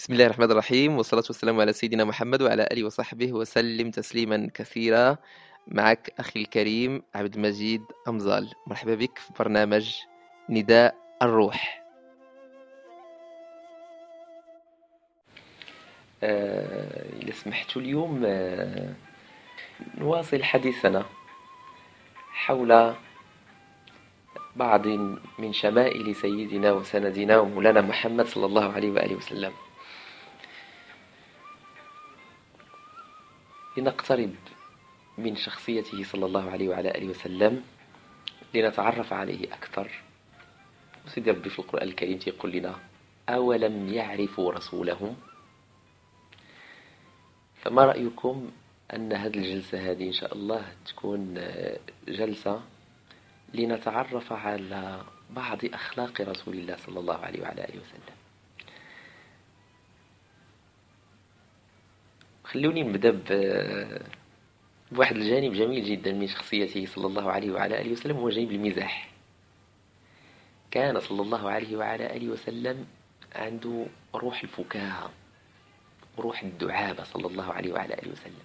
بسم الله الرحمن الرحيم والصلاة والسلام على سيدنا محمد وعلى آله وصحبه وسلم تسليما كثيرا. معك أخي الكريم عبد المجيد أمزال. مرحبا بك في برنامج نداء الروح. آه، إذا سمحت اليوم آه، نواصل حديثنا حول بعض من شمائل سيدنا وسندنا ومولانا محمد صلى الله عليه وآله وسلم. لنقترب من شخصيته صلى الله عليه وعلى آله وسلم لنتعرف عليه أكثر. وسيدي ربي في القرآن الكريم يقول لنا أولم يعرفوا رسولهم؟ فما رأيكم أن هذه الجلسة هذه إن شاء الله تكون جلسة لنتعرف على بعض أخلاق رسول الله صلى الله عليه وعلى آله وسلم؟ خلوني نبدأ بواحد الجانب جميل جدا من شخصيته صلى الله عليه وعلى آله وسلم هو جانب المزاح. كان صلى الله عليه وعلى آله وسلم عنده روح الفكاهة روح الدعابة صلى الله عليه وعلى آله وسلم.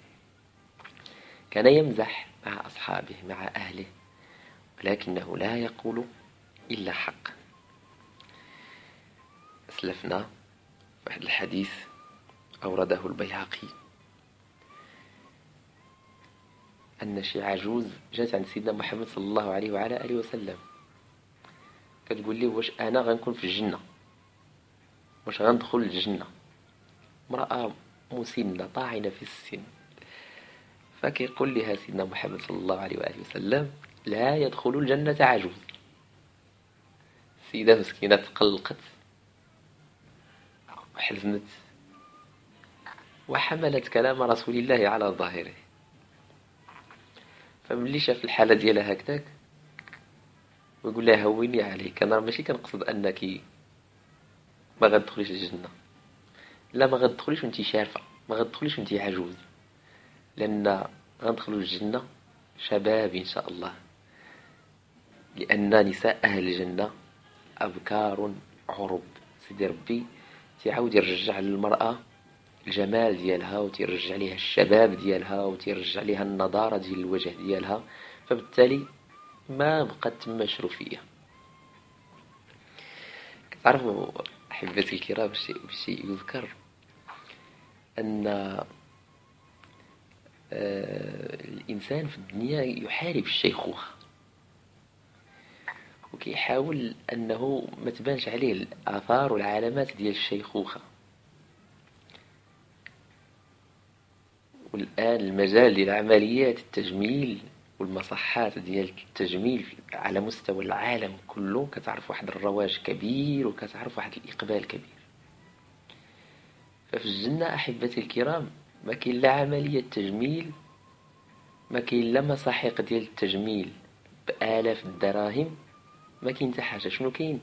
كان يمزح مع أصحابه مع أهله ولكنه لا يقول إلا حق أسلفنا واحد الحديث أورده البيهقي. أن شي عجوز جات عند سيدنا محمد صلى الله عليه وعلى آله وسلم. كتقول لي واش أنا غنكون في الجنة؟ واش غندخل الجنة؟ امرأة مسنة طاعنة في السن. فكيقول لها سيدنا محمد صلى الله عليه وآله وسلم لا يدخل الجنة عجوز. السيدة مسكينة تقلقت وحزنت وحملت كلام رسول الله على ظاهره. فملي شاف الحالة ديالها هكذاك ويقول لها هوني عليك أنا ماشي كنقصد أنك ما غتدخليش الجنة. لا ما غتدخليش وانت شارفة ما غتدخليش وانت عجوز لأن غندخلوا الجنة شباب إن شاء الله لأن نساء أهل الجنة أبكار عرب. سيدي ربي تيعاود يرجع للمرأة الجمال ديالها وتيرجع ليها الشباب ديالها وتيرجع ليها النضارة ديال الوجه ديالها فبالتالي ما بقات تما شروفية كتعرفوا أحبتي الكرام بشيء يذكر أن آه، الإنسان في الدنيا يحارب الشيخوخة وكيحاول أنه ما تبانش عليه الآثار والعلامات ديال الشيخوخة والآن المجال ديال عمليات التجميل والمصحات ديال التجميل على مستوى العالم كله كتعرف واحد الرواج كبير وكتعرف واحد الإقبال كبير. ففي الجنة أحبتي الكرام ما كاين لا عملية تجميل ما كاين لا مساحيق ديال التجميل بآلاف الدراهم ما كاين حتى حاجة. شنو كاين؟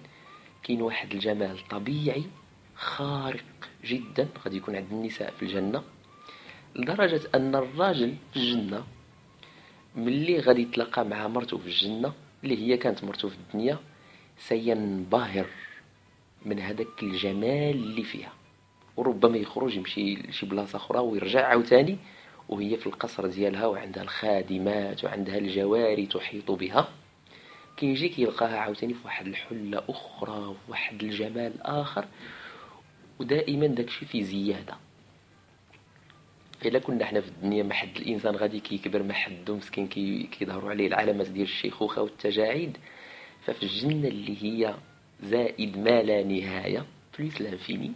كاين واحد الجمال طبيعي خارق جدا غادي يكون عند النساء في الجنة. لدرجة أن الراجل في الجنة ملي غادي يتلاقى مع مرته في الجنة اللي هي كانت مرته في الدنيا سينبهر من هذاك الجمال اللي فيها. وربما يخرج يمشي لشي بلاصة أخرى ويرجع عاوتاني وهي في القصر ديالها وعندها الخادمات وعندها الجواري تحيط بها. كيجي كيلقاها عاوتاني في واحد الحلة أخرى وفي واحد الجمال آخر. ودائما داكشي في زيادة. إلا كنا حنا في الدنيا ما حد الإنسان غادي كيكبر ما حدو مسكين كيظهروا عليه العلامات ديال الشيخوخة والتجاعيد. ففي الجنة اللي هي زائد ما لا نهاية بليس لانفيني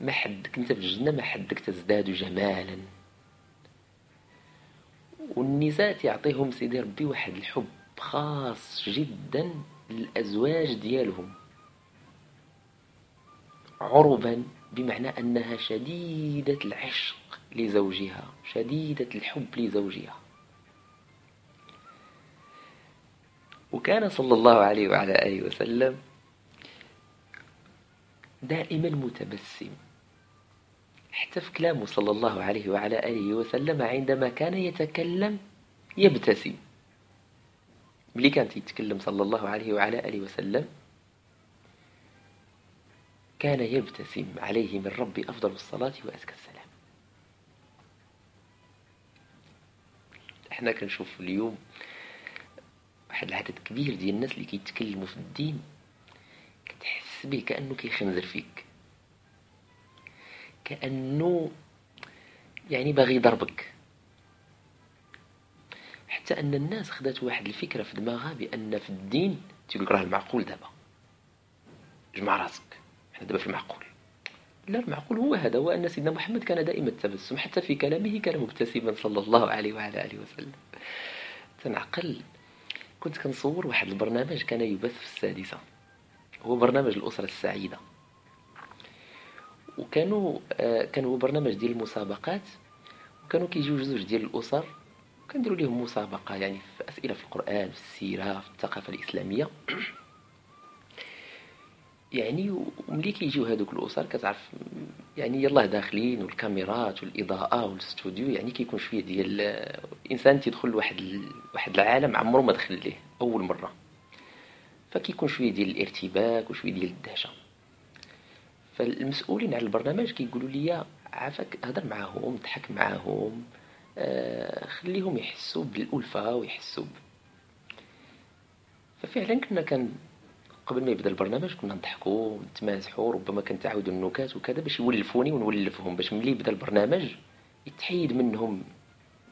ما حدك انت في الجنة ما حدك تزداد جمالا. والنساء تعطيهم سيدي ربي واحد الحب خاص جدا للأزواج ديالهم. عربا بمعنى أنها شديدة العشق. لزوجها شديدة الحب لزوجها. وكان صلى الله عليه وعلى آله وسلم دائما متبسم. حتى في كلامه صلى الله عليه وعلى آله وسلم عندما كان يتكلم يبتسم. ملي كان يتكلم صلى الله عليه وعلى آله وسلم كان يبتسم عليه من ربي أفضل الصلاة وأزكى السلام. إحنا كنشوف اليوم واحد العدد كبير ديال الناس اللي كيتكلموا في الدين كتحس به كأنه كيخنزر فيك. كأنه يعني باغي يضربك. حتى أن الناس خدات واحد الفكرة في دماغها بأن في الدين تيقول راه المعقول دابا. جمع راسك. إحنا دابا في المعقول. لا المعقول هو هذا هو أن سيدنا محمد كان دائما التبسم حتى في كلامه كان مبتسما صلى الله عليه وعلى آله وسلم. تنعقل كنت كنصور واحد البرنامج كان يبث في السادسة. هو برنامج الأسرة السعيدة. وكانوا آه كان هو برنامج ديال المسابقات وكانوا كيجيو جوج ديال الأسر وكنديروا لهم مسابقة يعني في أسئلة في القرآن في السيرة في الثقافة الإسلامية. يعني وملي كيجيو هذوك الأسر كتعرف يعني يلاه داخلين والكاميرات والإضاءة والاستوديو يعني كيكون شوية ديال الإنسان تيدخل لواحد. واحد العالم عمره ما دخل ليه أول مرة فكيكون شوية ديال الارتباك وشوية ديال الدهشة فالمسؤولين على البرنامج كيقولوا لي عافاك هضر معاهم ضحك معاهم آه خليهم يحسوا بالألفة ويحسوا ففعلا كنا كان قبل ما يبدأ البرنامج كنا نضحكوا ونتمازحوا ربما كنتعاودوا النكات وكذا باش يولفوني ونولفهم باش ملي يبدأ البرنامج يتحيد منهم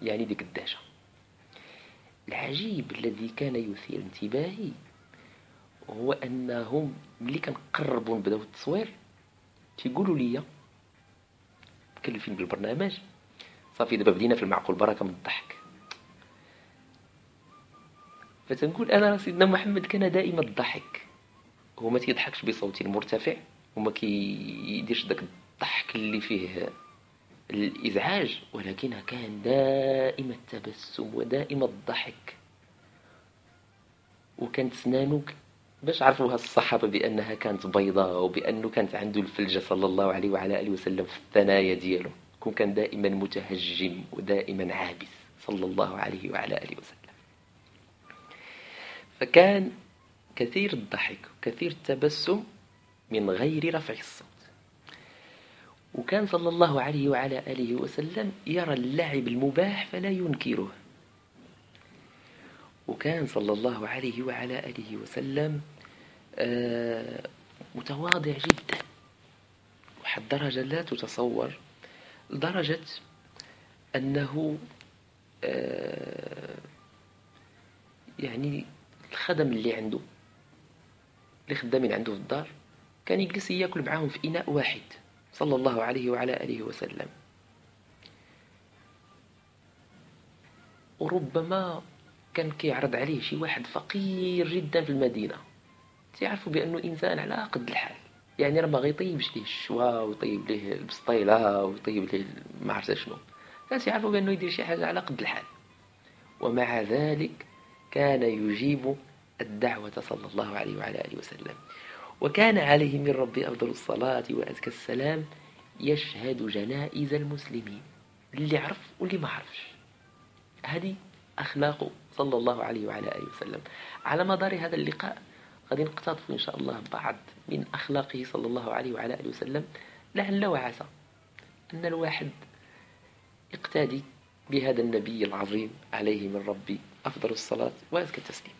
يعني ديك الدهشة. العجيب الذي كان يثير انتباهي هو أنهم ملي كنقربوا نبدأو التصوير تيقولوا لي مكلفين بالبرنامج صافي دابا بدينا في المعقول بركة من الضحك. فتنقول أنا سيدنا محمد كان دائما الضحك. هو ما تيضحكش بصوت مرتفع وما كيديرش داك الضحك اللي فيه الإزعاج ولكن كان دائم التبسم ودائم الضحك. وكانت سنانو باش عرفوها الصحابة بأنها كانت بيضاء وبأنه كانت عنده الفلجة صلى الله عليه وعلى آله وسلم في الثنايا ديالو. كون كان دائما متهجم ودائما عابس صلى الله عليه وعلى آله وسلم. فكان كثير الضحك وكثير التبسم من غير رفع الصوت. وكان صلى الله عليه وعلى آله وسلم يرى اللعب المباح فلا ينكره. وكان صلى الله عليه وعلى آله وسلم آه، متواضع جدا. وحد درجة لا تتصور لدرجة أنه آه، يعني الخدم اللي عنده اللي خدامين عنده في الدار كان يجلس ياكل معاهم في إناء واحد صلى الله عليه وعلى آله وسلم. وربما كان كيعرض عليه شي واحد فقير جدا في المدينة. تعرفوا بأنه إنسان على قد الحال. يعني راه ما غيطيبش ليه الشوا ويطيب ليه البسطيلة ويطيب ليه ما عرفت شنو. كان يعرفوا بأنه يدير شي حاجة على قد الحال. ومع ذلك كان يجيب الدعوة صلى الله عليه وعلى آله وسلم. وكان عليه من ربي أفضل الصلاة وأزكى السلام يشهد جنائز المسلمين اللي عرف واللي ما عرفش. هذه أخلاقه صلى الله عليه وعلى آله وسلم. على مدار هذا اللقاء غادي نقتطف إن شاء الله بعض من أخلاقه صلى الله عليه وعلى آله وسلم. لعل وعسى أن الواحد يقتدي بهذا النبي العظيم عليه من ربي أفضل الصلاة وأزكى التسليم.